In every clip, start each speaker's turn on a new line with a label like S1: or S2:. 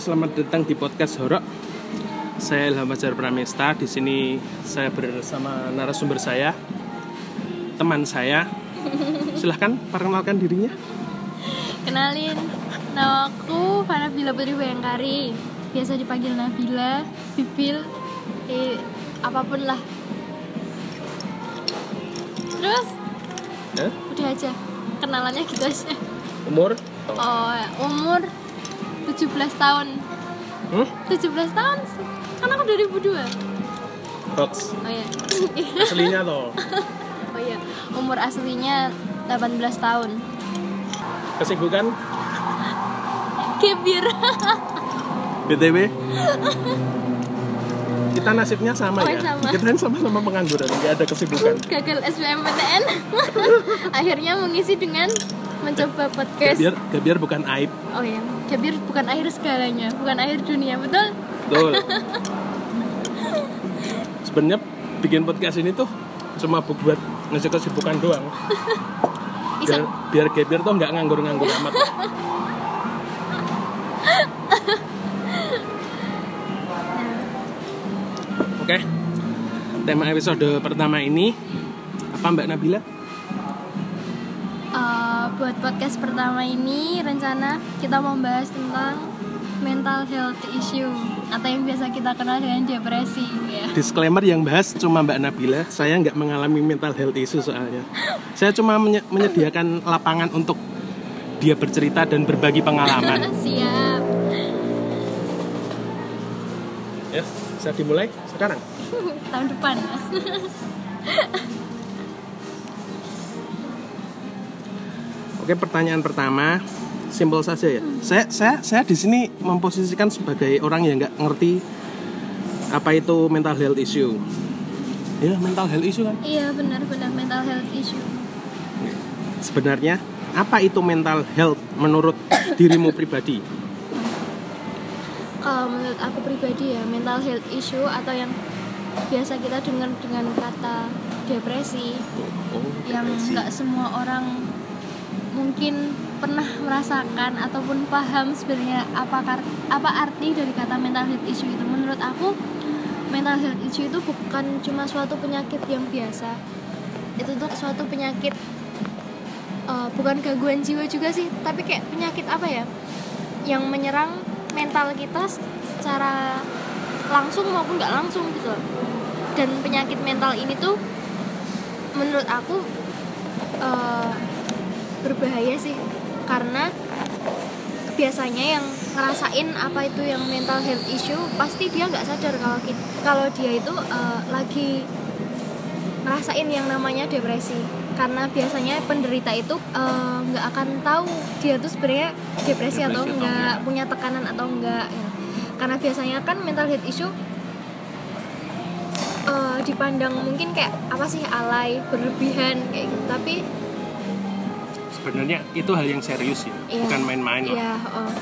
S1: selamat datang di podcast Horok. Saya Ilham Fajar Pramesta. Di sini saya bersama narasumber saya, teman saya. Silahkan perkenalkan dirinya.
S2: Kenalin, nama aku Fanabila Putri Bayangkari Biasa dipanggil Nabila, Bibil, eh, apa pun lah Terus,
S1: Eh,
S2: udah aja, kenalannya gitu aja
S1: umur?
S2: Oh, umur 17 tahun
S1: Hmm?
S2: 17 tahun kan aku 2002
S1: Hoax.
S2: Oh iya,
S1: Aslinya toh.
S2: oh iya, umur aslinya 18 tahun
S1: Kesibukan?
S2: Kebir
S1: BTW? Kita nasibnya sama
S2: Oh,
S1: ya.
S2: sama.
S1: Kita sama-sama pengangguran, nggak ada kesibukan.
S2: gagal SBMPTN akhirnya mengisi dengan mencoba podcast
S1: Gabiar, gabiar bukan aib.
S2: oh ya Gabir bukan air segalanya bukan air dunia betul
S1: Betul. Sebenarnya bikin podcast ini tuh cuma bu- buat ngecek kesibukan doang. Biar, biar Gabiar tuh nggak nganggur-nganggur amat. Oke. Tema episode pertama ini apa Mbak Nabila?
S2: Buat podcast pertama ini rencana kita mau bahas tentang mental health issue atau yang biasa kita kenal dengan depresi ya
S1: Disclaimer yang bahas cuma Mbak Nabila. Saya nggak mengalami mental health issue soalnya. Saya cuma menye- menyediakan lapangan untuk dia bercerita dan berbagi pengalaman.
S2: siap
S1: Ya, bisa dimulai sekarang.
S2: tahun depan mas
S1: Oke, pertanyaan pertama simpel saja ya. Saya saya saya di sini memposisikan sebagai orang yang nggak ngerti apa itu mental health issue. Ya, mental health issue kan.
S2: iya benar-benar mental health issue
S1: Sebenarnya apa itu mental health menurut dirimu pribadi?
S2: kalau menurut aku pribadi ya mental health issue atau yang biasa kita dengar dengan kata depresi
S1: Oh,
S2: yang nggak semua orang mungkin pernah merasakan ataupun paham sebenarnya apa apa arti dari kata mental health issue itu. Menurut aku mental health issue itu bukan cuma suatu penyakit yang biasa. Itu tuh suatu penyakit eh, bukan gangguan jiwa juga sih tapi kayak penyakit apa ya yang menyerang mental kita secara langsung maupun nggak langsung gitu dan penyakit mental ini tuh menurut aku eh, berbahaya sih karena biasanya yang ngerasain apa itu yang mental health issue pasti dia nggak sadar kalau ki- kalau dia itu eh, lagi ngerasain yang namanya depresi karena biasanya penderita itu eh, nggak akan tahu dia tuh sebenarnya depresi, atau
S1: Depresi atau
S2: enggak
S1: enggak.
S2: punya tekanan atau enggak ya. karena biasanya kan mental health issue eh, dipandang mungkin kayak apa sih alay berlebihan kayak gitu tapi
S1: Sebenarnya itu hal yang serius ya,
S2: Iya.
S1: bukan main-main lah.
S2: ya oh,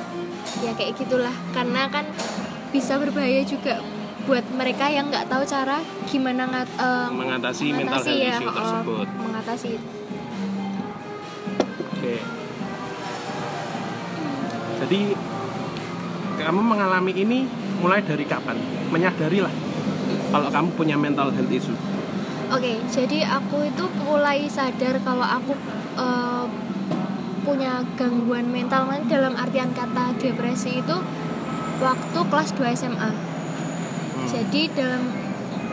S2: ya kayak gitulah karena kan bisa berbahaya juga buat mereka yang nggak tahu cara gimana ngat, eh,
S1: Mengatasi mental
S2: mengatasi
S1: health
S2: ya,
S1: issue
S2: oh,
S1: tersebut.
S2: mengatasi
S1: Oke. Jadi kamu mengalami ini mulai dari kapan? Menyadari lah kalau kamu punya mental health issue.
S2: Oke, jadi aku itu mulai sadar kalau aku eh, punya gangguan mental kan dalam artian kata depresi itu waktu kelas 2 SMA.
S1: Hmm.
S2: Jadi dalam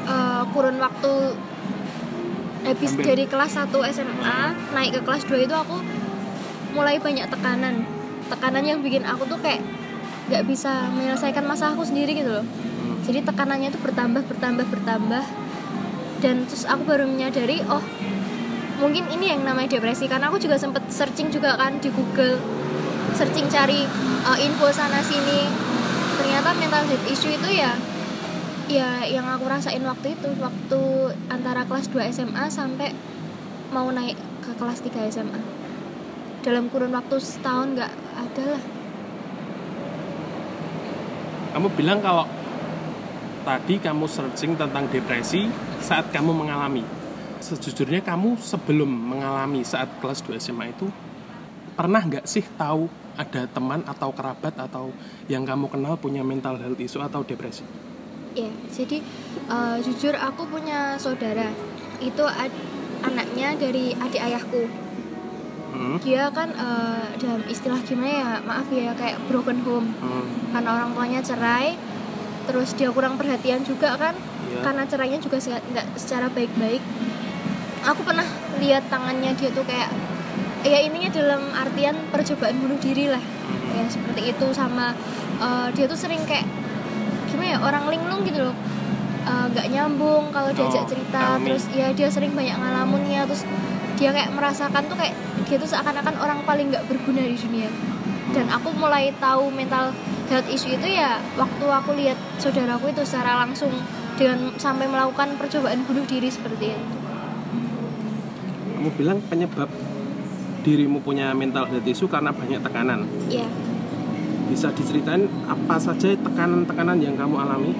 S2: eh, kurun waktu habis
S1: Ambil.
S2: dari kelas 1 SMA naik ke kelas 2 itu aku mulai banyak tekanan. Tekanan yang bikin aku tuh kayak nggak bisa menyelesaikan masalah aku sendiri gitu loh
S1: Hmm.
S2: jadi tekanannya itu bertambah bertambah bertambah dan terus aku baru menyadari oh mungkin ini yang namanya depresi karena aku juga sempet searching juga kan di Google searching cari uh, info sana sini. Ternyata mental health issue itu ya ya yang aku rasain waktu itu waktu antara kelas 2 SMA sampai mau naik ke kelas 3 SMA dalam kurun waktu setahun nggak ada lah.
S1: Kamu bilang kalau tadi kamu searching tentang depresi saat kamu mengalami. Sejujurnya kamu sebelum mengalami saat kelas 2 SMA itu pernah nggak sih tahu ada teman atau kerabat atau yang kamu kenal punya mental health issue atau depresi?
S2: Ya, jadi uh, jujur aku punya saudara. Itu ad- anaknya dari adik ayahku.
S1: Hmm.
S2: Dia kan uh, dalam istilah gimana ya, maaf ya kayak broken home.
S1: Hmm.
S2: Karena orang tuanya cerai, terus dia kurang perhatian juga kan.
S1: Iya.
S2: Karena cerainya juga nggak secara baik-baik. Aku pernah lihat tangannya dia tuh kayak ya ininya dalam artian percobaan bunuh diri lah. Ya seperti itu sama uh, dia tuh sering kayak gimana ya orang linglung gitu loh. Uh, nggak nyambung kalau diajak
S1: Oh,
S2: cerita.
S1: Kami.
S2: terus ya dia sering banyak ngalamunnya. Terus dia kayak merasakan tuh kayak dia tuh seakan-akan orang paling nggak berguna di dunia. Dan aku mulai tahu mental health issue itu ya waktu aku lihat saudaraku itu secara langsung dengan sampai melakukan percobaan bunuh diri seperti itu
S1: Kamu bilang penyebab dirimu punya mental health issue karena banyak tekanan.
S2: ya
S1: Bisa diceritain apa saja tekanan-tekanan yang kamu alami?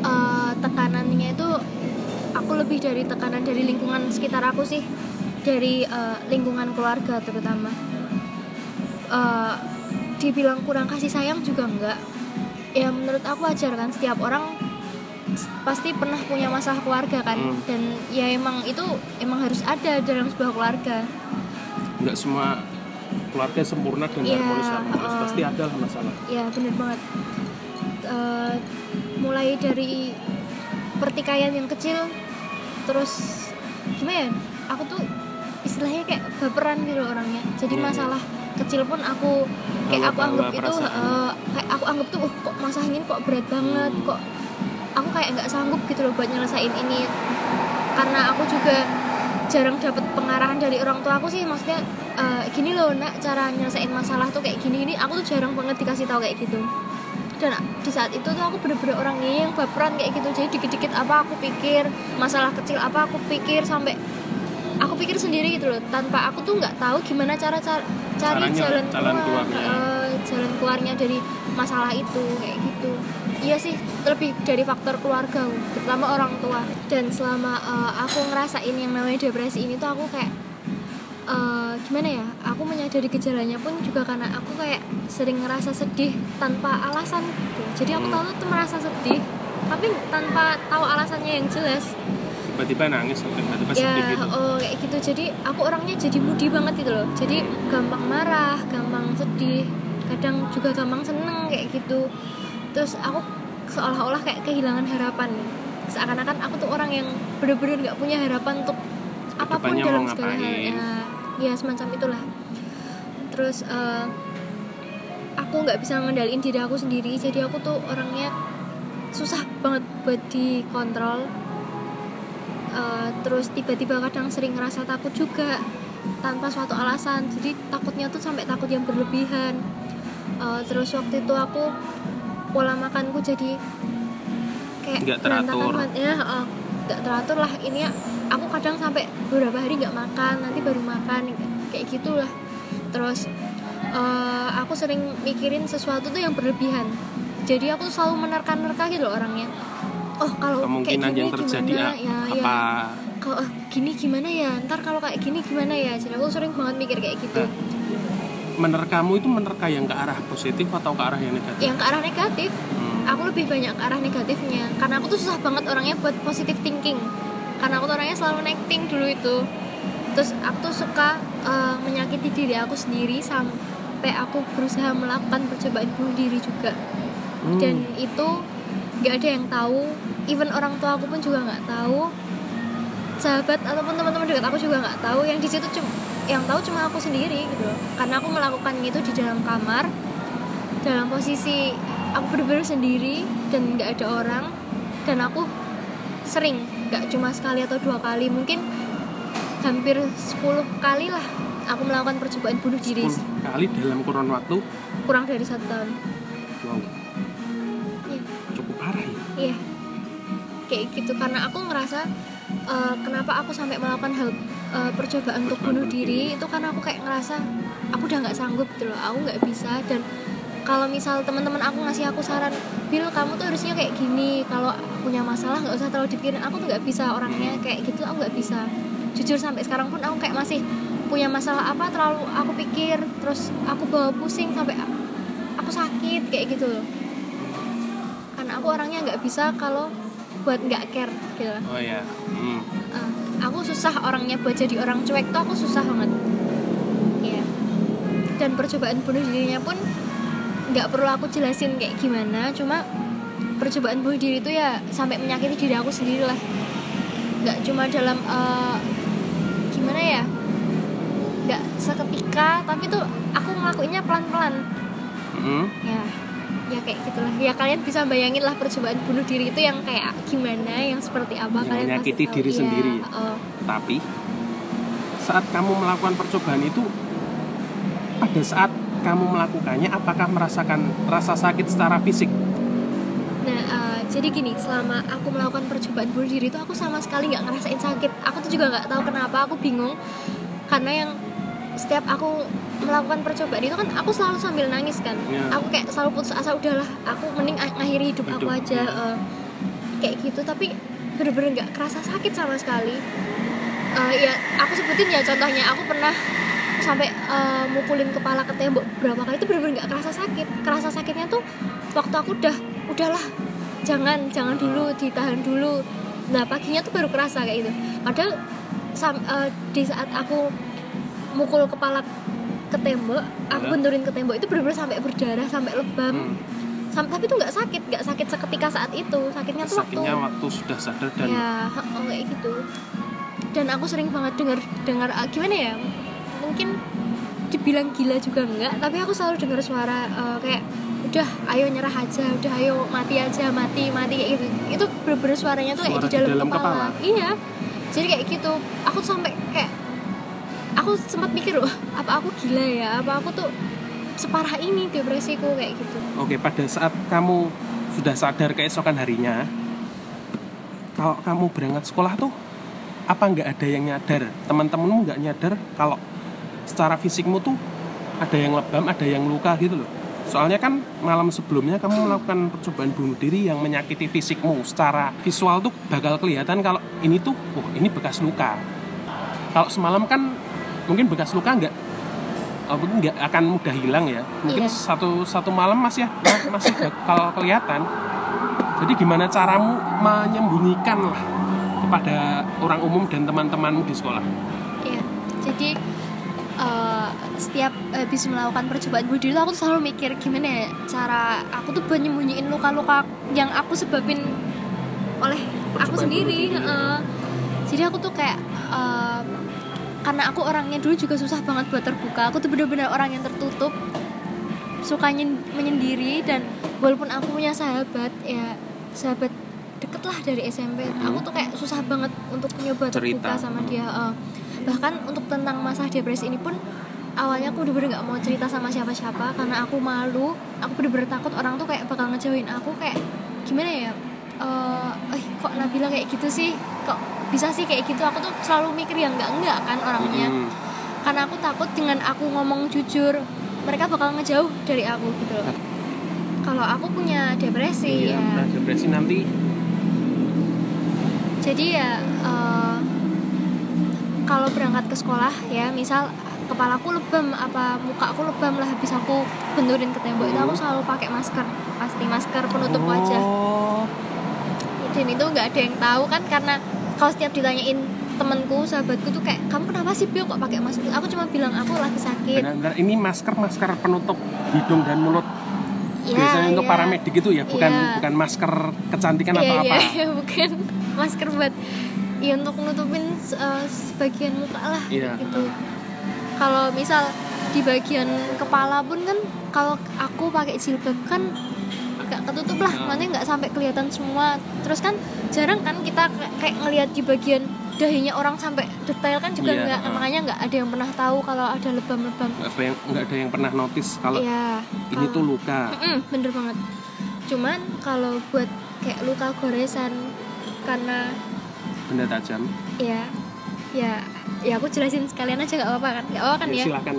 S2: eh, tekanannya itu aku lebih dari tekanan dari lingkungan sekitar aku sih dari eh, lingkungan keluarga terutama Eh, dibilang kurang kasih sayang juga enggak ya menurut aku wajar kan setiap orang pasti pernah punya masalah keluarga kan
S1: Hmm.
S2: dan ya emang itu emang harus ada dalam sebuah keluarga
S1: Nggak semua keluarga sempurna dan
S2: Iya,
S1: harmonis harmonis
S2: uh.
S1: pasti ada lah masalah.
S2: ya bener banget Eh, mulai dari pertikaian yang kecil terus gimana ya aku tuh istilahnya kayak baperan gitu orangnya jadi
S1: iya.
S2: masalah kecil pun aku kayak aku anggap itu eh, kayak aku anggap tuh "Uh, kok masalah ini kok berat banget
S1: Hmm.
S2: kok aku kayak nggak sanggup gitu loh buat nyelesain ini. Karena aku juga jarang dapat pengarahan dari orang tua aku sih maksudnya eh, gini loh nak cara nyelesain masalah tuh kayak gini gini aku tuh jarang banget dikasih tahu kayak gitu. Dan di saat itu tuh aku bener-bener orangnya yang baperan kayak gitu. Jadi dikit-dikit apa aku pikir masalah kecil apa aku pikir sampai aku pikir sendiri gitu loh. Tanpa aku tuh nggak tahu gimana cara cara cari
S1: Caranya,
S2: jalan
S1: jalan
S2: keluar
S1: keluarnya.
S2: eh, jalan keluarnya dari masalah itu kayak gitu iya sih lebih dari faktor keluarga terutama orang tua. Dan selama eh, aku ngerasain yang namanya depresi ini tuh aku kayak eh, gimana ya aku menyadari gejalanya pun juga karena aku kayak sering ngerasa sedih tanpa alasan gitu. Jadi aku
S1: Hmm.
S2: tahu tuh merasa sedih tapi tanpa tahu alasannya yang jelas.
S1: Tiba-tiba nangis tiba-tiba
S2: ya
S1: sedih gitu.
S2: oh kayak gitu. Jadi aku orangnya jadi moody banget gitu loh. Jadi gampang marah gampang sedih kadang juga gampang seneng kayak gitu terus aku seolah-olah kayak kehilangan harapan. Seakan-akan aku tuh orang yang bener-bener nggak punya harapan untuk apa
S1: pun
S2: dalam segala hal. ya, ya semacam itulah. Terus eh, aku nggak bisa ngendaliin diri aku sendiri. Jadi aku tuh orangnya susah banget buat dikontrol. Eh, terus tiba-tiba kadang sering ngerasa takut juga tanpa suatu alasan. Jadi takutnya tuh sampai takut yang berlebihan. Eh, terus waktu itu aku pola makanku jadi kayak
S1: Nggak teratur.
S2: ya nggak teratur lah. Ini ya, aku kadang sampai beberapa hari nggak makan nanti baru makan kayak gitulah. Terus eh, aku sering mikirin sesuatu tuh yang berlebihan. Jadi aku selalu menerka-nerka gitu loh orangnya. Oh kalau kayak gini
S1: yang terjadi
S2: gimana
S1: a-
S2: ya, ya.
S1: apa?
S2: kalau ah, gini gimana ya? Ntar kalau kayak gini gimana ya? Jadi aku sering banget mikir kayak gitu
S1: Menerkamu itu menerka yang ke arah positif atau ke arah yang negatif?
S2: yang ke arah negatif.
S1: Hmm.
S2: aku lebih banyak ke arah negatifnya. Karena aku tuh susah banget orangnya buat positive thinking. Karena aku tuh orangnya selalu negating dulu itu. Terus aku tuh suka eh, menyakiti diri aku sendiri sampai aku berusaha melakukan percobaan bunuh diri juga.
S1: Hmm.
S2: dan itu nggak ada yang tahu. Even orang tua aku pun juga nggak tahu sahabat ataupun teman-teman dekat aku juga nggak tahu. Yang di situ cuma yang tahu cuma aku sendiri gitu loh. karena aku melakukan itu di dalam kamar dalam posisi aku bener-bener sendiri dan nggak ada orang. Dan aku sering nggak cuma sekali atau dua kali mungkin hampir 10 kali lah aku melakukan percobaan bunuh diri.
S1: 10 kali dalam kurun waktu?
S2: Kurang dari satu tahun.
S1: Wow.
S2: Iya.
S1: cukup parah ya?
S2: Iya, kayak gitu karena aku ngerasa eh, kenapa aku sampai melakukan hal eh, percobaan untuk bunuh diri itu karena aku kayak ngerasa aku udah nggak sanggup gitu loh, aku nggak bisa dan kalau misal teman-teman aku ngasih aku saran, Bil kamu tuh harusnya kayak gini, kalau punya masalah nggak usah terlalu dipikirin, aku tuh nggak bisa orangnya kayak gitu, aku nggak bisa. Jujur sampai sekarang pun aku kayak masih punya masalah apa terlalu aku pikir terus aku bawa pusing sampai aku sakit kayak gitu loh karena aku orangnya nggak bisa kalau buat nggak care gitu.
S1: Oh ya hmm.
S2: Uh, aku susah orangnya buat jadi orang cuek tuh aku susah banget. Ya dan percobaan bunuh dirinya pun nggak perlu aku jelasin kayak gimana cuma percobaan bunuh diri itu ya sampai menyakiti diri aku sendiri lah. Nggak cuma dalam uh, gimana ya? Nggak seketika tapi tuh aku ngelakuinnya pelan-pelan.
S1: Hmm.
S2: ya ya kayak gitulah ya kalian bisa bayangin lah percobaan bunuh diri itu yang kayak gimana yang seperti apa
S1: Yang
S2: kalian
S1: menyakiti
S2: tahu.
S1: diri
S2: Iya,
S1: sendiri.
S2: uh,
S1: Tapi saat kamu melakukan percobaan itu pada saat kamu melakukannya apakah merasakan rasa sakit secara fisik?
S2: nah uh, jadi gini selama aku melakukan percobaan bunuh diri itu aku sama sekali nggak ngerasain sakit aku tuh juga nggak tahu kenapa aku bingung karena yang setiap aku melakukan percobaan. Itu kan aku selalu sambil nangis kan.
S1: Ya.
S2: aku kayak selalu putus asa udahlah aku mending a- ngakhiri hidup, aku
S1: Hidup,
S2: aja uh, kayak gitu. Tapi bener-bener nggak kerasa sakit sama sekali. Uh, ya aku sebutin ya contohnya. Aku pernah sampai uh, mukulin kepala ke tembok berapa kali itu bener-bener nggak kerasa sakit. Kerasa sakitnya tuh waktu aku udah udahlah jangan jangan dulu ditahan dulu. Nah paginya tuh baru kerasa kayak gitu. Padahal sam- uh, di saat aku mukul kepala ke tembok aku benturin ke tembok itu bener-bener sampai berdarah sampai lebam
S1: Hmm.
S2: Sam- tapi itu nggak sakit nggak sakit seketika saat itu sakitnya tuh waktu
S1: Sakitnya waktu sudah sadar dan
S2: ya oh, kayak gitu dan aku sering banget dengar dengar ah, gimana ya mungkin dibilang gila juga enggak tapi aku selalu dengar suara eh, kayak udah ayo nyerah aja udah ayo mati aja mati mati kayak gitu itu bener-bener suaranya tuh kayak
S1: Suara
S2: di dalam,
S1: di dalam
S2: kepala.
S1: kepala?
S2: iya jadi kayak gitu aku sampai kayak sempat mikir loh apa aku gila ya apa aku tuh separah ini depresiku kayak gitu
S1: Oke, pada saat kamu sudah sadar keesokan harinya, kalau kamu berangkat sekolah tuh, apa nggak ada yang nyadar? Teman-temanmu nggak nyadar kalau secara fisikmu tuh ada yang lebam, ada yang luka gitu loh. Soalnya kan malam sebelumnya kamu melakukan percobaan bunuh diri yang menyakiti fisikmu. Secara visual tuh bakal kelihatan kalau ini tuh, oh ini bekas luka. Kalau semalam kan mungkin bekas luka nggak oh, mungkin nggak akan mudah hilang ya mungkin
S2: Iya.
S1: satu satu malam masih masih bakal kelihatan jadi gimana caramu menyembunyikan lah kepada orang umum dan teman-temanmu di sekolah
S2: Iya, jadi eh, setiap habis melakukan percobaan bunuh diri aku tuh selalu mikir gimana ya cara aku tuh buat nyembunyiin luka-luka yang aku sebabin oleh aku
S1: Percobaan
S2: sendiri.
S1: bunuh diri.
S2: heeh. Jadi aku tuh kayak eh, karena aku orangnya dulu juga susah banget buat terbuka. Aku tuh bener-bener orang yang tertutup, suka nyen- menyendiri dan walaupun aku punya sahabat ya sahabat deket lah dari SMP,
S1: Hmm.
S2: aku tuh kayak susah banget untuk nyoba terbuka sama dia. eh. bahkan untuk tentang masalah depresi ini pun awalnya aku bener-bener nggak mau cerita sama siapa-siapa karena aku malu aku bener-bener takut orang tuh kayak bakal ngejauhin aku kayak gimana ya eh eh, kok Nabila kayak gitu sih kok bisa sih kayak gitu. Aku tuh selalu mikir yang enggak enggak kan orangnya.
S1: Hmm.
S2: karena aku takut dengan aku ngomong jujur mereka bakal ngejauh dari aku gitu loh. Kalau aku punya depresi
S1: Iya,
S2: ya.
S1: nah, depresi nanti.
S2: Jadi ya eh, kalau berangkat ke sekolah ya misal kepalaku lebam apa mukaku lebam lah habis aku benturin ke tembok itu aku selalu pakai masker. Pasti masker penutup wajah.
S1: Oh,
S2: dan itu nggak ada yang tahu kan karena kalau setiap ditanyain temenku sahabatku tuh kayak kamu kenapa sih Bio kok pakai masker aku cuma bilang aku lagi sakit
S1: benar-benar ini masker masker penutup hidung dan mulut
S2: Ya,
S1: biasanya untuk
S2: ya.
S1: para medik itu ya bukan
S2: Iya.
S1: bukan masker kecantikan
S2: Iya,
S1: atau apa
S2: iya, iya, bukan masker buat ya untuk nutupin eh, sebagian muka lah
S1: Iya.
S2: gitu kalau misal di bagian kepala pun kan kalau aku pakai jilbab kan agak ketutup lah. Makanya nggak sampai kelihatan semua. Terus kan jarang kan kita kayak- ngelihat di bagian dahinya orang sampai detail kan juga
S1: Iya,
S2: nggak.
S1: ah.
S2: makanya nggak ada yang pernah tahu kalau ada lebam-lebam.
S1: Nggak ada yang pernah notice kalau
S2: Iya,
S1: ini
S2: kalau-
S1: tuh luka.
S2: Mm-mm, bener banget. Cuman kalau buat kayak luka goresan karena
S1: benda tajam.
S2: Ya ya ya aku jelasin sekalian aja nggak apa-apa kan? Nggak apa-apa kan
S1: Ya,
S2: ya?
S1: silakan.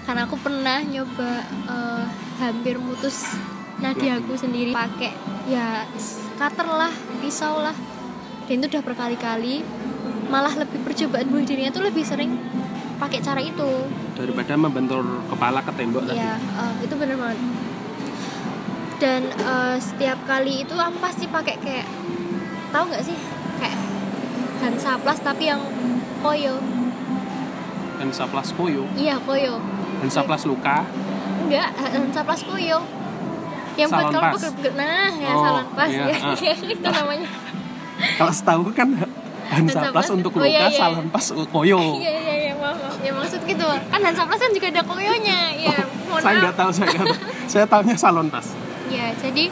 S2: Karena aku pernah nyoba eh, hampir mutus nadiaku sendiri pakai ya cutter lah pisau lah. Dan itu udah berkali-kali. Malah lebih percobaan bunuh dirinya tuh lebih sering pakai cara itu.
S1: Daripada membentur kepala ke tembok tadi.
S2: Ya eh, itu bener banget. Dan eh, setiap kali itu aku pasti pakai kayak tahu nggak sih? Kayak Hansaplas tapi yang koyo.
S1: Hansaplas koyo?
S2: Iya koyo.
S1: Hansaplas luka?
S2: Enggak Hansaplas koyo yang buat
S1: Salon
S2: kalau
S1: pas.
S2: pegel-pegel nah ya
S1: Oh,
S2: salon pas
S1: iya,
S2: ya, itu namanya
S1: kalau setahu kan Hansaplas
S2: Hansaplas.
S1: untuk
S2: Oh,
S1: luka
S2: iya, iya.
S1: salonpas koyo
S2: iya iya iya maaf, maaf. ya maksud gitu kan Hansaplas kan juga ada koyonya ya
S1: Oh, saya nggak tahu saya nggak tahu saya tahunya salonpas
S2: ya jadi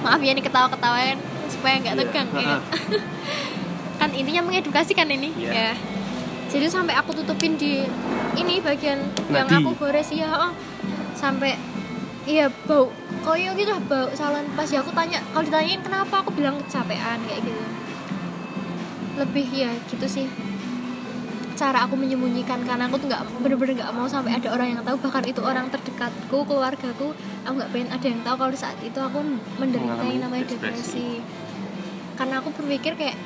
S2: maaf ya ini ketawa-ketawain supaya nggak
S1: Iya,
S2: tegang ya.
S1: ha-ha.
S2: kan intinya mengedukasi kan ini
S1: Iya.
S2: ya jadi sampai aku tutupin di ini bagian yang
S1: Nadi.
S2: aku gores ya oh. sampai iya bau koyo gitu lah bau salon pas ya aku tanya kalau ditanyain kenapa aku bilang kecapean? Kayak gitu. Lebih ya gitu sih. Cara aku menyembunyikan karena aku tuh nggak bener-bener nggak mau sampai ada orang yang tahu. Bahkan itu orang terdekatku keluargaku aku nggak pengen ada yang tahu kalau saat itu aku menderita yang namanya
S1: depresi.
S2: depresi. Karena aku berpikir kayak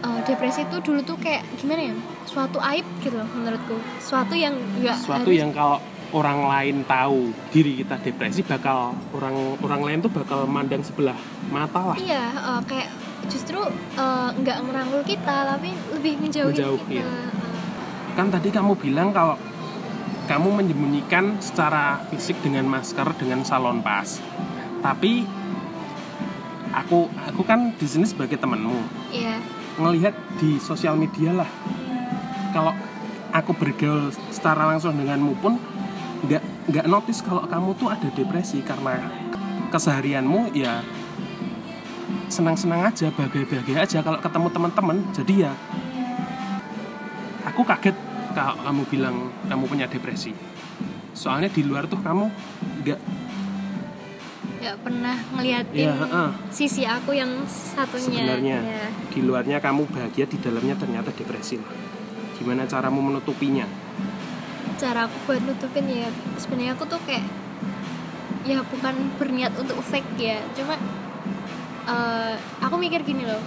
S2: eh, depresi itu dulu tuh kayak gimana ya? Suatu aib gitu loh menurutku. Suatu yang nggak
S1: suatu
S2: harus-
S1: yang kalau orang lain tahu diri kita depresi bakal orang orang lain tuh bakal mandang sebelah mata lah.
S2: Iya eh, kayak justru eh, nggak ngerangkul kita tapi lebih menjauhi
S1: Menjauh,
S2: kita
S1: iya. Kan tadi kamu bilang kalau kamu menyembunyikan secara fisik dengan masker dengan salon pas. Tapi aku aku kan di sini sebagai temanmu.
S2: Iya.
S1: Ngelihat di sosial media lah. Kalau aku bergaul secara langsung denganmu pun nggak nggak notice kalau kamu tuh ada depresi karena keseharianmu ya senang-senang aja bahagia-bahagia aja kalau ketemu teman-teman. Jadi ya aku kaget kalau kamu bilang kamu punya depresi. Soalnya di luar tuh kamu nggak
S2: nggak pernah ngeliatin
S1: ya heeh.
S2: sisi aku yang satunya.
S1: Sebenarnya
S2: ya.
S1: di luarnya kamu bahagia di dalamnya ternyata depresi lah. Gimana caramu menutupinya
S2: cara aku buat nutupin ya sebenarnya aku tuh kayak ya bukan berniat untuk fake ya cuma eh, aku mikir gini loh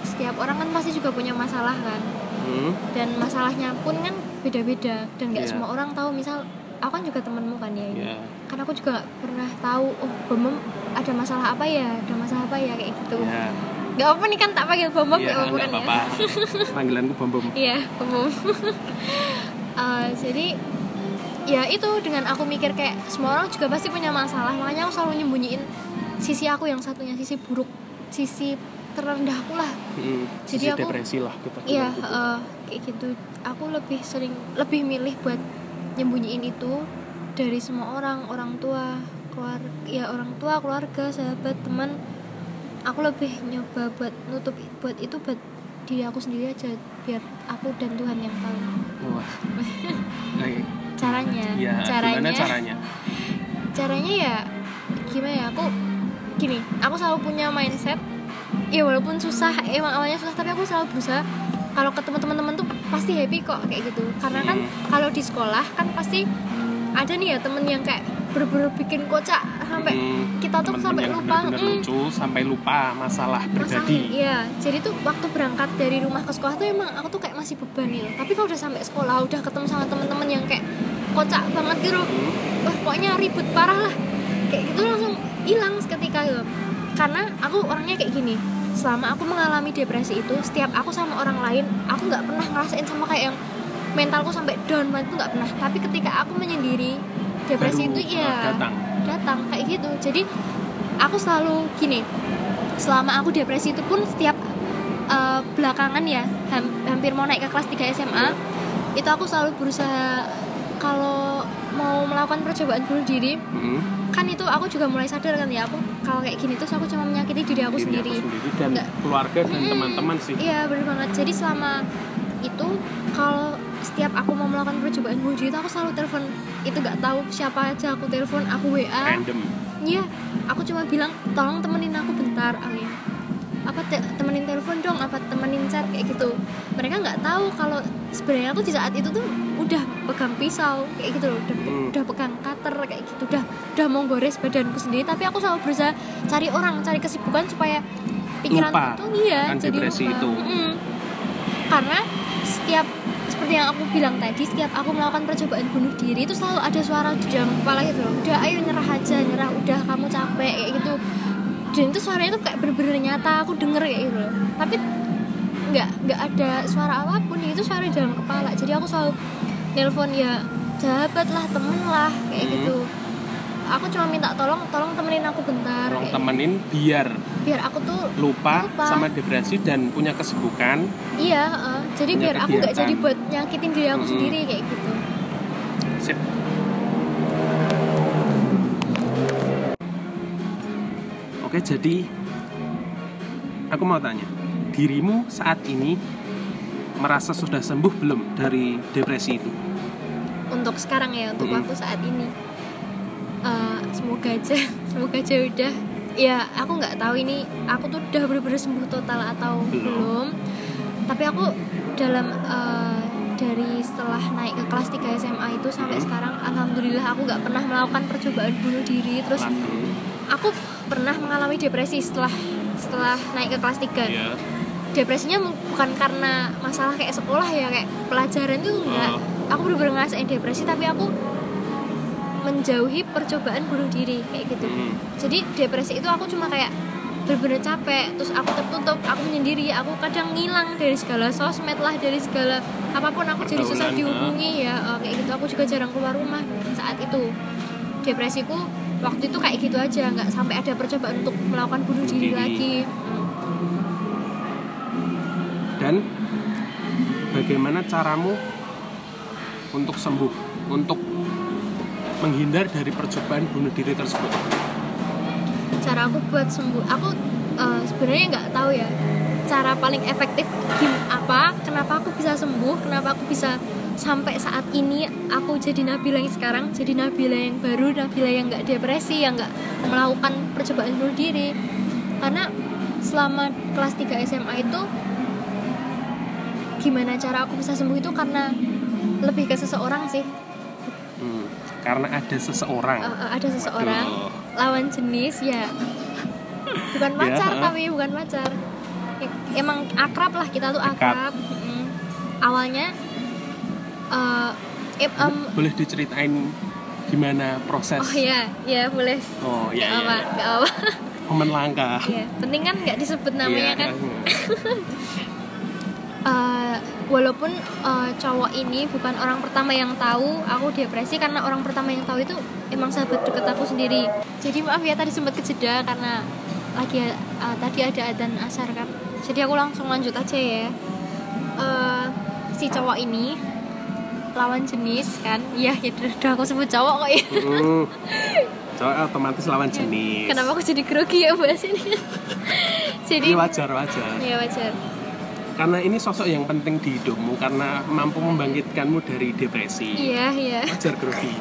S2: setiap orang kan pasti juga punya masalah kan?
S1: Hmm?
S2: dan masalahnya pun kan beda-beda dan nggak
S1: Iya.
S2: semua orang tahu misal aku kan juga temenmu kan ya ini
S1: ya
S2: karena aku juga nggak pernah tahu oh bom ada masalah apa ya ada masalah apa ya kayak gitu.
S1: Ya
S2: nggak apa nih kan tak panggil bom bom
S1: ya
S2: nggak apa-apa
S1: nggak
S2: kan ya?
S1: apa-apa. Panggilanku bom bom
S2: Iya, umum. Eh, jadi ya itu dengan aku mikir kayak semua orang juga pasti punya masalah, makanya aku selalu nyembunyiin sisi aku yang satunya, sisi buruk, sisi terendahku lah.
S1: Hmm,
S2: Jadi
S1: sisi
S2: aku-
S1: depresi lah kita
S2: Iya,
S1: gitu.
S2: eh, kayak gitu. Aku lebih sering lebih milih buat nyembunyiin itu dari semua orang, orang tua, keluar ya orang tua, keluarga, sahabat, teman. Aku lebih nyoba buat nutup buat itu buat diri aku sendiri aja biar aku dan Tuhan yang tahu.
S1: wah.
S2: Caranya.
S1: Ya
S2: caranya
S1: gimana caranya.
S2: caranya? Ya gimana ya aku gini aku selalu punya mindset. Ya walaupun susah emang awalnya susah tapi aku selalu berusaha. Kalau ketemu teman-teman tuh pasti happy kok kayak gitu. Karena kan
S1: Hmm.
S2: kalau di sekolah kan pasti ada nih ya temen yang kayak bener-bener bikin kocak sampai
S1: Hmm,
S2: kita tuh sampai
S1: yang
S2: lupa.
S1: benar-benar
S2: mm,
S1: lucu sampai lupa masalah terjadi
S2: iya. Jadi tuh waktu berangkat dari rumah ke sekolah tuh emang aku tuh kayak masih beban gitu tapi kalau udah sampai sekolah udah ketemu sama temen-temen yang kayak kocak banget gitu
S1: Hmm,
S2: wah pokoknya ribut parah lah. Kayak gitu langsung hilang seketika gitu karena aku orangnya kayak gini selama aku mengalami depresi itu setiap aku sama orang lain aku nggak pernah ngerasain sama kayak yang mentalku sampai down banget itu nggak pernah. Tapi ketika aku menyendiri depresi
S1: baru,
S2: itu
S1: uh,
S2: ya
S1: datang.
S2: datang kayak gitu. Jadi aku selalu gini selama aku depresi itu pun setiap eh, belakangan ya ham- hampir mau naik ke kelas 3 SMA itu aku selalu berusaha kalau mau melakukan percobaan bunuh diri
S1: Hmm,
S2: kan itu aku juga mulai sadar kan ya aku kalau kayak gini terus aku cuma menyakiti diri aku
S1: diri
S2: sendiri
S1: aku sendiri. dan
S2: Nggak.
S1: keluarga dan teman-teman sih.
S2: Iya bener banget. Jadi selama itu kalau setiap aku mau melakukan percobaan bunuh diri itu aku selalu telepon itu nggak tahu siapa aja aku telepon aku WA
S1: random
S2: Iya, aku cuma bilang tolong temenin aku bentar, Amin. Apa te- temenin telepon dong, apa temenin chat kayak gitu. Mereka nggak tahu kalau sebenarnya aku di saat itu tuh udah pegang pisau kayak gitu loh, udah,
S1: Hmm.
S2: udah pegang cutter kayak gitu, udah udah mau gores badanku sendiri. Tapi aku selalu berusaha cari orang, cari kesibukan supaya pikiran
S1: Lupa
S2: tuh iya
S1: kan
S2: jadi
S1: depresi
S2: lupa.
S1: itu.
S2: Mm-mm. Karena setiap seperti yang aku bilang tadi setiap aku melakukan percobaan bunuh diri itu selalu ada suara di dalam kepala gitu loh. Udah ayo nyerah aja nyerah. Udah kamu capek kayak gitu. Dan itu suaranya tuh kayak bener-bener nyata aku denger kayak gitu loh. Tapi nggak nggak ada suara apa pun itu suara di dalam kepala. Jadi aku selalu nelpon ya sahabat lah temen lah kayak
S1: Hmm.
S2: gitu aku cuma minta tolong tolong temenin aku bentar
S1: Tolong
S2: kayak
S1: temenin biar
S2: gitu. biar aku tuh
S1: lupa,
S2: Lupa.
S1: sama depresi dan punya kesibukan.
S2: iya heeh. jadi biar aku nggak
S1: kegiatan.
S2: jadi buat nyakitin diri aku
S1: Mm-mm.
S2: sendiri kayak gitu
S1: Sip. Oke, jadi aku mau tanya, dirimu saat ini merasa sudah sembuh belum dari depresi itu?
S2: untuk sekarang ya untuk
S1: Mm-mm.
S2: waktu saat ini Eh, semoga aja semoga aja udah ya aku nggak tahu ini aku tuh udah bener-bener sembuh total atau
S1: Belum.
S2: belum, tapi aku dalam eh, dari setelah naik ke kelas 3 SMA itu sampai
S1: Mm.
S2: sekarang alhamdulillah aku nggak pernah melakukan percobaan bunuh diri terus aku pernah mengalami depresi setelah setelah naik ke kelas 3
S1: ya.
S2: depresinya bukan karena masalah kayak sekolah ya kayak pelajaran tuh enggak
S1: Oh.
S2: aku bener-bener ngerasain depresi tapi aku menjauhi percobaan bunuh diri kayak gitu
S1: Hmm.
S2: jadi depresi itu aku cuma kayak bener-bener capek terus aku tertutup aku menyendiri aku kadang ngilang dari segala sosmed lah dari segala apa pun aku jadi susah dihubungi ya eh, kayak gitu aku juga jarang keluar rumah saat itu depresiku waktu itu kayak gitu aja nggak sampai ada percobaan untuk melakukan bunuh diri
S1: Diri.
S2: lagi.
S1: Dan bagaimana caramu untuk sembuh, untuk menghindar dari percobaan bunuh diri tersebut?
S2: cara aku buat sembuh aku eh, sebenarnya nggak tahu ya. Cara paling efektif gim- apa kenapa aku bisa sembuh kenapa aku bisa sampai saat ini aku jadi Nabila yang sekarang jadi Nabila yang baru Nabila yang nggak depresi yang nggak melakukan percobaan bunuh diri. Karena selama kelas 3 SMA itu gimana cara aku bisa sembuh itu karena lebih ke seseorang sih
S1: Hmm, Karena ada seseorang.
S2: Eh, eh, ada seseorang
S1: Waduh.
S2: lawan jenis ya bukan
S1: Ya,
S2: pacar
S1: ha.
S2: tapi bukan pacar E- emang akrab lah kita tuh akrab Mm-mm. awalnya eh em- em,
S1: Boleh diceritain gimana proses?
S2: oh ya ya boleh
S1: Oh,
S2: Gak
S1: iya, iya,
S2: apa
S1: iya.
S2: gak apa
S1: Momen langka.
S2: ya penting kan nggak disebut namanya
S1: Iya,
S2: kan Eh, walaupun eh, cowok ini bukan orang pertama yang tahu aku depresi karena orang pertama yang tahu itu emang sahabat deket aku sendiri. Jadi maaf ya tadi sempat kejeda karena lagi eh, tadi ada adzan asar kan. Jadi aku langsung lanjut aja ya. Eh, si cowok ini lawan jenis kan? Iya ya udah aku sebut cowok kok ya.
S1: Hmm. Cowok otomatis lawan jenis.
S2: kenapa aku jadi grogi ya bahas ini? Jadi
S1: Ini wajar wajar.
S2: ya wajar
S1: Karena ini sosok yang penting di hidupmu karena mampu membangkitkanmu dari depresi.
S2: iya iya.
S1: Wajar grogi.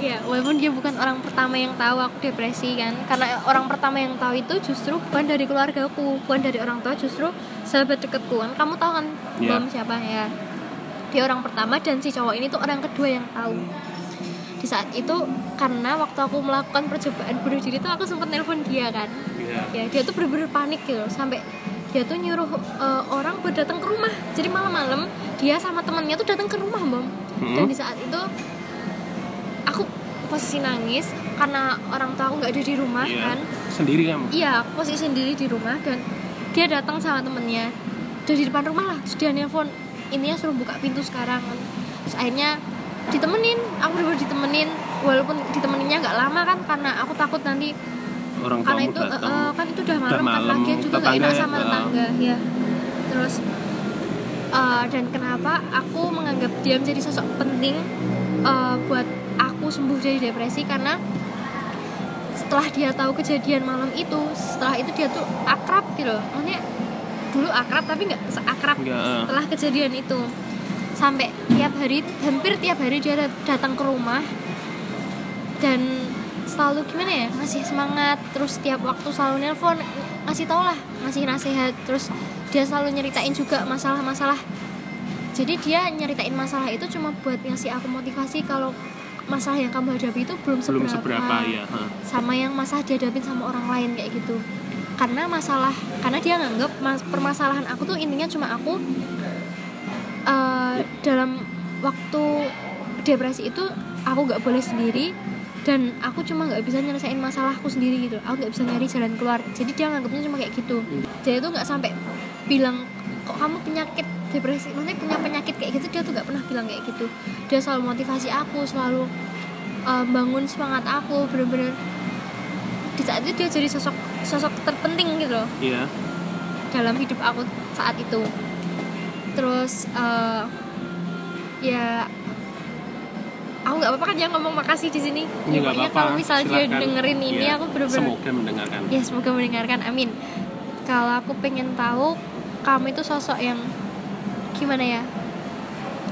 S2: Ya, walaupun dia bukan orang pertama yang tahu aku depresi kan. Karena orang pertama yang tahu itu justru bukan dari keluargaku Bukan dari orang tua, justru sahabat deketku kan. Kamu tahu kan
S1: Iya.
S2: Bom siapa? Ya Dia orang pertama dan si cowok ini tuh orang kedua yang tahu. Di saat itu karena waktu aku melakukan percobaan bunuh diri tuh aku sempat nelpon dia kan.
S1: Iya.
S2: ya dia tuh bener-bener panik gitu sampai dia tuh nyuruh eh, orang buat datang ke rumah. Jadi malam-malam dia sama temannya tuh datang ke rumah bom
S1: Hmm.
S2: dan di saat itu aku posisi nangis karena orang tua aku nggak ada di rumah
S1: Iya.
S2: kan.
S1: Sendiri kamu.
S2: iya posisi sendiri di rumah. Dan dia datang sama temennya udah di depan rumah lah. Terus dia nelfon intinya suruh buka pintu sekarang. Terus akhirnya ditemenin. Aku bener ditemenin. Walaupun ditemeninnya nggak lama kan karena aku takut nanti
S1: Orang
S2: karena itu
S1: datang.
S2: eh, kan itu udah malam, kan
S1: malam,
S2: lagian juga
S1: tetangga
S2: enak
S1: ya,
S2: sama
S1: eh.
S2: tetangga ya terus eh, dan kenapa aku menganggap dia menjadi sosok penting eh, buat aku sembuh dari depresi karena setelah dia tahu kejadian malam itu setelah itu dia tuh akrab gitu loh maksudnya dulu akrab tapi nggak seakrab
S1: eh.
S2: setelah kejadian itu sampai tiap hari hampir tiap hari dia dat- datang ke rumah dan selalu gimana ya ngasih semangat terus tiap waktu selalu nelpon ngasih tau lah ngasih nasihat terus dia selalu nyeritain juga masalah-masalah. Jadi dia nyeritain masalah itu cuma buat ngasih aku motivasi kalau masalah yang kamu hadapi itu belum seberapa,
S1: Belum seberapa ya.
S2: sama yang masalah dihadapin sama orang lain kayak gitu. Karena masalah karena dia nganggap mas, permasalahan aku tuh intinya cuma aku uh, dalam waktu depresi itu aku nggak boleh sendiri dan aku cuma nggak bisa nyelesain masalahku sendiri gitu. Aku nggak bisa nyari jalan keluar. Jadi dia nganggapnya cuma kayak gitu. Jadi itu nggak sampai bilang kok kamu penyakit depresi? Maksudnya punya penyakit kayak gitu dia tuh nggak pernah bilang kayak gitu. Dia selalu motivasi aku selalu uh, bangun semangat aku bener-bener. Di saat itu dia jadi sosok sosok terpenting gitu loh.
S1: Iya.
S2: dalam hidup aku saat itu. Terus uh, ya aku nggak apa-apa kan dia ngomong makasih di sini
S1: nggak
S2: Pokoknya
S1: apa-apa.
S2: kalau misalnya dia dengerin ini
S1: Iya.
S2: aku bener-bener
S1: Semoga mendengarkan.
S2: ya semoga mendengarkan amin kalau aku pengen tahu kamu itu sosok yang gimana ya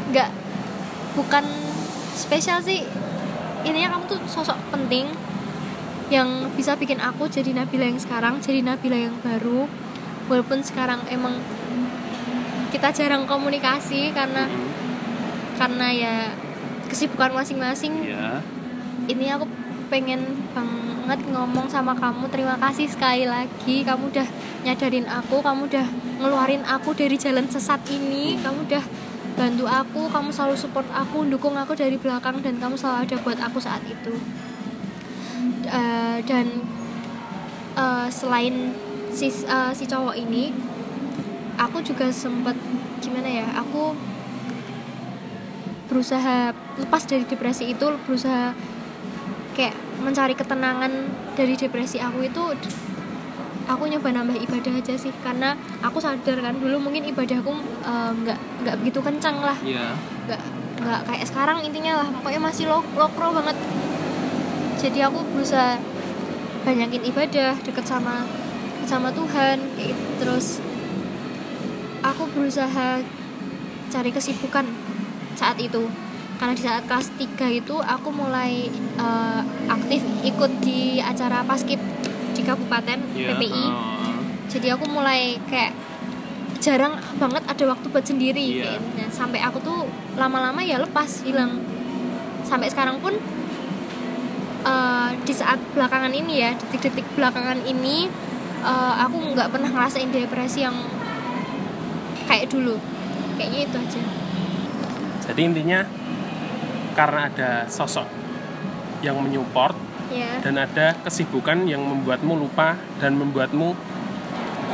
S2: nggak bukan spesial sih intinya kamu tuh sosok penting yang bisa bikin aku jadi Nabila yang sekarang jadi Nabila yang baru walaupun sekarang emang kita jarang komunikasi karena
S1: Mhm.
S2: karena ya kesibukan masing-masing.
S1: Iya.
S2: ini aku pengen banget ngomong sama kamu. Terima kasih sekali lagi. Kamu udah nyadarin aku kamu udah ngeluarin aku dari jalan sesat ini. Kamu udah bantu aku kamu selalu support aku dukung aku dari belakang dan kamu selalu ada buat aku saat itu. Eh, dan eh, selain si eh, si cowok ini aku juga sempet gimana ya aku berusaha lepas dari depresi itu berusaha kayak mencari ketenangan dari depresi aku itu aku nyoba nambah ibadah aja sih. Karena aku sadar kan dulu mungkin ibadahku eh, nggak nggak begitu kencang lah.
S1: Iya.
S2: nggak nggak kayak sekarang intinya lah. Pokoknya masih lo lokro banget. Jadi aku berusaha banyakin ibadah deket sama sama Tuhan kayak gitu. terus aku berusaha cari kesibukan saat itu karena di saat kelas 3 itu aku mulai eh, aktif ikut di acara paskib di kabupaten
S1: Iya.
S2: PPI
S1: Oh.
S2: jadi aku mulai kayak jarang banget ada waktu buat sendiri
S1: Iya.
S2: kayaknya. sampai aku tuh lama-lama ya lepas hilang sampai sekarang pun eh, di saat belakangan ini ya detik-detik belakangan ini eh, aku nggak pernah ngerasain depresi yang kayak dulu kayaknya itu aja
S1: Jadi intinya karena ada sosok yang menyupport
S2: ya
S1: dan ada kesibukan yang membuatmu lupa dan membuatmu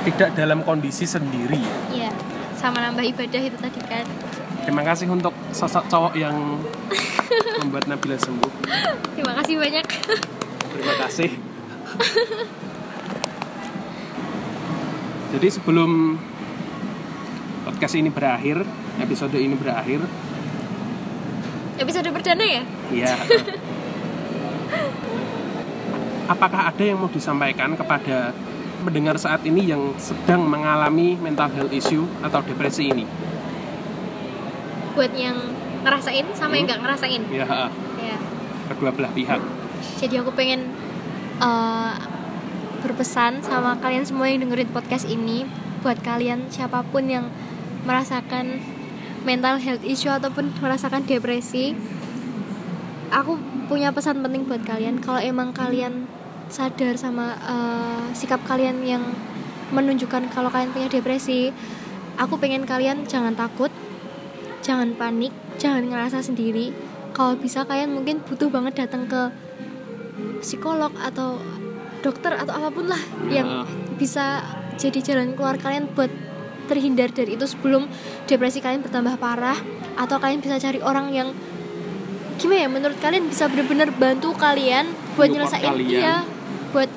S1: tidak dalam kondisi sendiri.
S2: ya sama nambah ibadah itu tadi kan
S1: Terima kasih untuk sosok cowok yang membuat Nabila sembuh.
S2: terima kasih banyak
S1: Terima kasih. Jadi sebelum podcast ini berakhir, episode ini berakhir,
S2: episode perdana ya
S1: ya. Apakah ada yang mau disampaikan kepada mendengar saat ini yang sedang mengalami mental health issue atau depresi ini?
S2: buat yang ngerasain sama yang nggak ngerasain
S1: Ya,
S2: ya
S1: kedua belah pihak.
S2: jadi aku pengen uh, berpesan sama kalian semua yang dengerin podcast ini buat kalian siapa pun yang merasakan mental health issue ataupun merasakan depresi aku punya pesan penting buat kalian kalau emang kalian sadar sama uh, sikap kalian yang menunjukkan kalau kalian punya depresi aku pengen kalian jangan takut jangan panik jangan ngerasa sendiri kalau bisa kalian mungkin butuh banget datang ke psikolog atau dokter atau apa pun lah
S1: Ya.
S2: yang bisa jadi jalan keluar kalian buat terhindar dari itu sebelum depresi kalian bertambah parah atau kalian bisa cari orang yang gimana ya menurut kalian bisa benar-benar bantu kalian buat nyelesain
S1: kalian.
S2: iya buat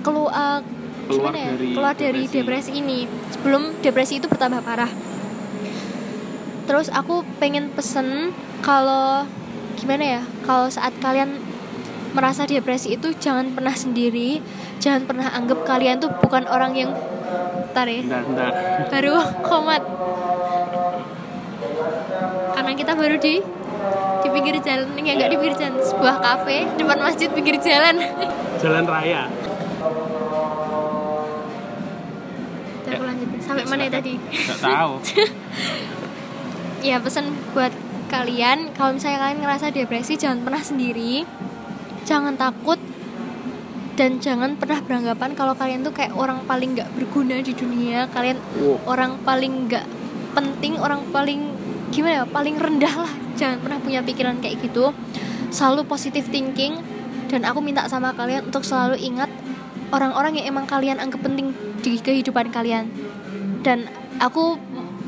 S2: keluar
S1: Keluar
S2: gimana ya
S1: dari
S2: keluar dari
S1: depresi.
S2: depresi ini sebelum depresi itu bertambah parah terus aku pengen pesen kalau gimana ya kalau saat kalian merasa depresi itu jangan pernah sendiri jangan pernah anggap kalian tuh bukan orang yang Bentar ya
S1: Bentar, bentar.
S2: baru komat. Karena kita baru di di pinggir jalan. Ya nggak di pinggir jalan. Sebuah kafe depan masjid pinggir jalan.
S1: Jalan raya.
S2: Ntar aku lanjutin sampai mana ya tadi?
S1: Gak tahu.
S2: ya pesan buat kalian kalau misalnya kalian ngerasa depresi jangan pernah sendiri. Jangan takut dan jangan pernah beranggapan kalau kalian tuh kayak orang paling nggak berguna di dunia. Kalian
S1: Wow.
S2: orang paling nggak penting orang paling gimana ya paling rendah lah. Jangan pernah punya pikiran kayak gitu. Selalu positive thinking. Dan aku minta sama kalian untuk selalu ingat orang-orang yang emang kalian anggap penting di kehidupan kalian. Dan aku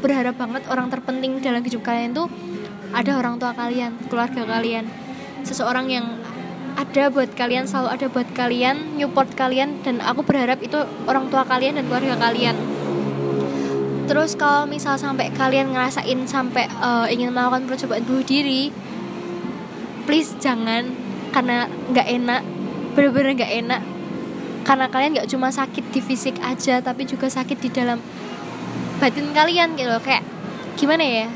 S2: berharap banget orang terpenting dalam hidup kalian tuh ada orang tua kalian keluarga kalian. Seseorang yang ada buat kalian selalu ada buat kalian support kalian dan aku berharap itu orang tua kalian dan keluarga kalian. Terus kalau misal sampai kalian ngerasain sampai eh, ingin melakukan percobaan bunuh diri please jangan karena nggak enak bener-bener nggak enak. Karena kalian nggak cuma sakit di fisik aja tapi juga sakit di dalam batin kalian gitu kayak gimana ya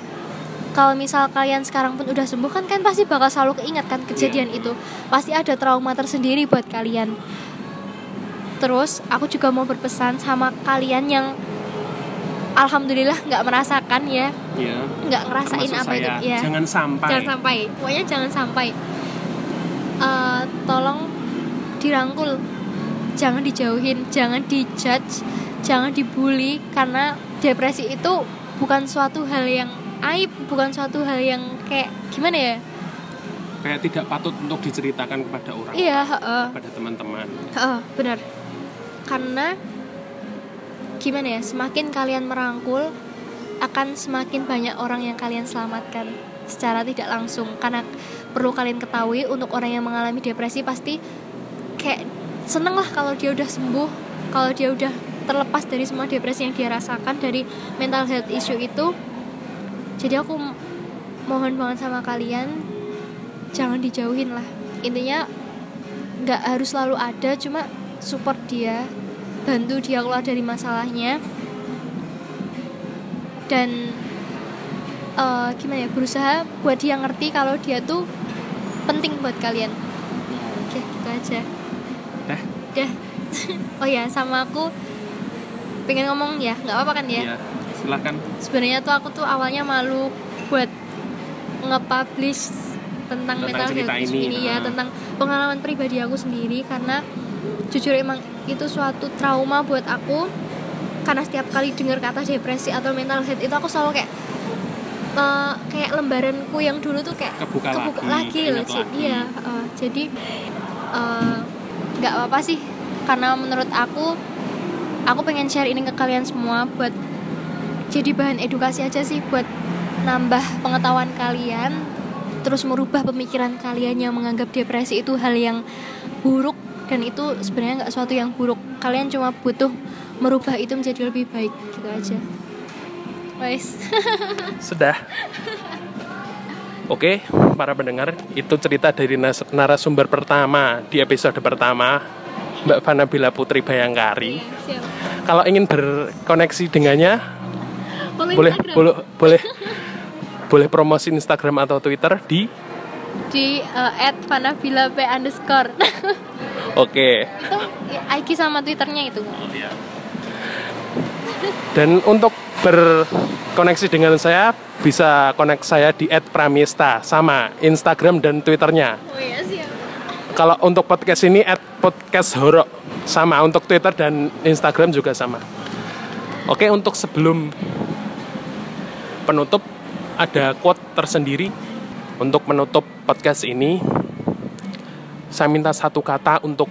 S2: kalau misal kalian sekarang pun udah sembuh kan kan pasti bakal selalu keingat kan kejadian itu. Pasti ada trauma tersendiri buat kalian. Terus aku juga mau berpesan sama kalian yang alhamdulillah nggak merasakan ya.
S1: Ya
S2: nggak ngerasain
S1: termasuk
S2: apa itu
S1: saya.
S2: ya
S1: jangan sampai.
S2: Jangan sampai. Pokoknya jangan sampai. Eh, tolong dirangkul. Jangan dijauhin jangan dijudge jangan dibully karena depresi itu bukan suatu hal yang aib bukan suatu hal yang kayak gimana ya?
S1: Kayak tidak patut untuk diceritakan kepada orang
S2: iya heeh.
S1: kepada teman-teman.
S2: Heeh, benar. Karena gimana ya semakin kalian merangkul akan semakin banyak orang yang kalian selamatkan secara tidak langsung. Karena perlu kalian ketahui untuk orang yang mengalami depresi pasti kayak seneng lah kalau dia udah sembuh kalau dia udah terlepas dari semua depresi yang dia rasakan dari mental health issue itu jadi aku mohon banget sama kalian jangan dijauhin lah. Intinya nggak harus selalu ada cuma support dia bantu dia keluar dari masalahnya. Dan eh, gimana ya berusaha buat dia ngerti kalau dia tuh penting buat kalian. Oke gitu aja.
S1: Dah.
S2: Dah. oh ya sama aku. Pengen ngomong ya? Nggak apa-apa kan ya?
S1: Iya, silahkan.
S2: Sebenarnya tuh aku tuh awalnya malu buat nge-publish tentang,
S1: Tentang
S2: mental health
S1: ini,
S2: ini ya tentang pengalaman pribadi aku sendiri. Karena jujur emang itu suatu trauma buat aku. Karena setiap kali dengar kata depresi atau mental health itu aku selalu kayak eh, kayak lembaranku yang dulu tuh kayak
S1: Kebuka lagi,
S2: lagi loh
S1: lagi.
S2: iya eh, jadi eh, nggak apa-apa sih. Karena menurut aku aku pengen share ini ke kalian semua buat jadi bahan edukasi aja sih buat nambah pengetahuan kalian terus merubah pemikiran kalian yang menganggap depresi itu hal yang buruk dan itu sebenarnya nggak suatu yang buruk kalian cuma butuh merubah itu menjadi lebih baik gitu aja guys
S1: Sudah. Oke, para pendengar, itu cerita dari narasumber pertama di episode pertama, Mbak Vanabila Putri Bayangkari. Kalau ingin berkoneksi dengannya,
S2: Follow
S1: boleh
S2: Instagram.
S1: boleh boleh boleh promosi Instagram atau Twitter di
S2: di uh, p underscore
S1: Oke.
S2: itu IG sama twitternya itu
S1: Dan untuk berkoneksi dengan saya bisa konek saya di @pramista sama Instagram dan Twitternya.
S2: oh iya siap
S1: Kalau untuk podcast ini podcast horok sama untuk Twitter dan Instagram juga sama. Oke, untuk sebelum penutup ada quote tersendiri untuk menutup podcast ini. Saya minta satu kata untuk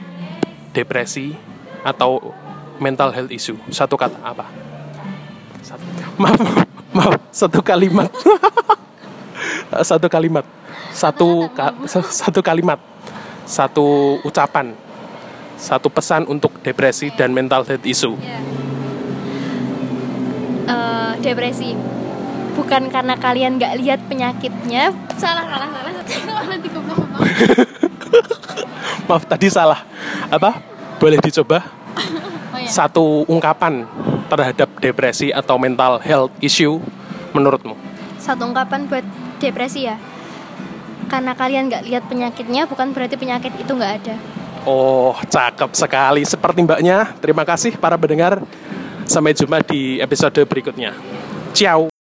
S1: depresi atau mental health issue. Satu kata apa? Satu. Maaf, maaf, satu kalimat. satu kalimat. Satu ka- satu kalimat. Satu ucapan. Satu pesan untuk depresi dan mental health issue.
S2: Ya. Eh, depresi bukan karena kalian nggak lihat penyakitnya salah salah salah nanti.
S1: Maaf tadi salah. Apa? Boleh dicoba?
S2: oh ya
S1: Satu ungkapan terhadap depresi atau mental health issue menurutmu?
S2: satu ungkapan buat depresi ya karena kalian nggak lihat penyakitnya bukan berarti penyakit itu nggak ada
S1: Oh, cakep sekali. Seperti mbaknya. Terima kasih para pendengar. Sampai jumpa di episode berikutnya. Ciao.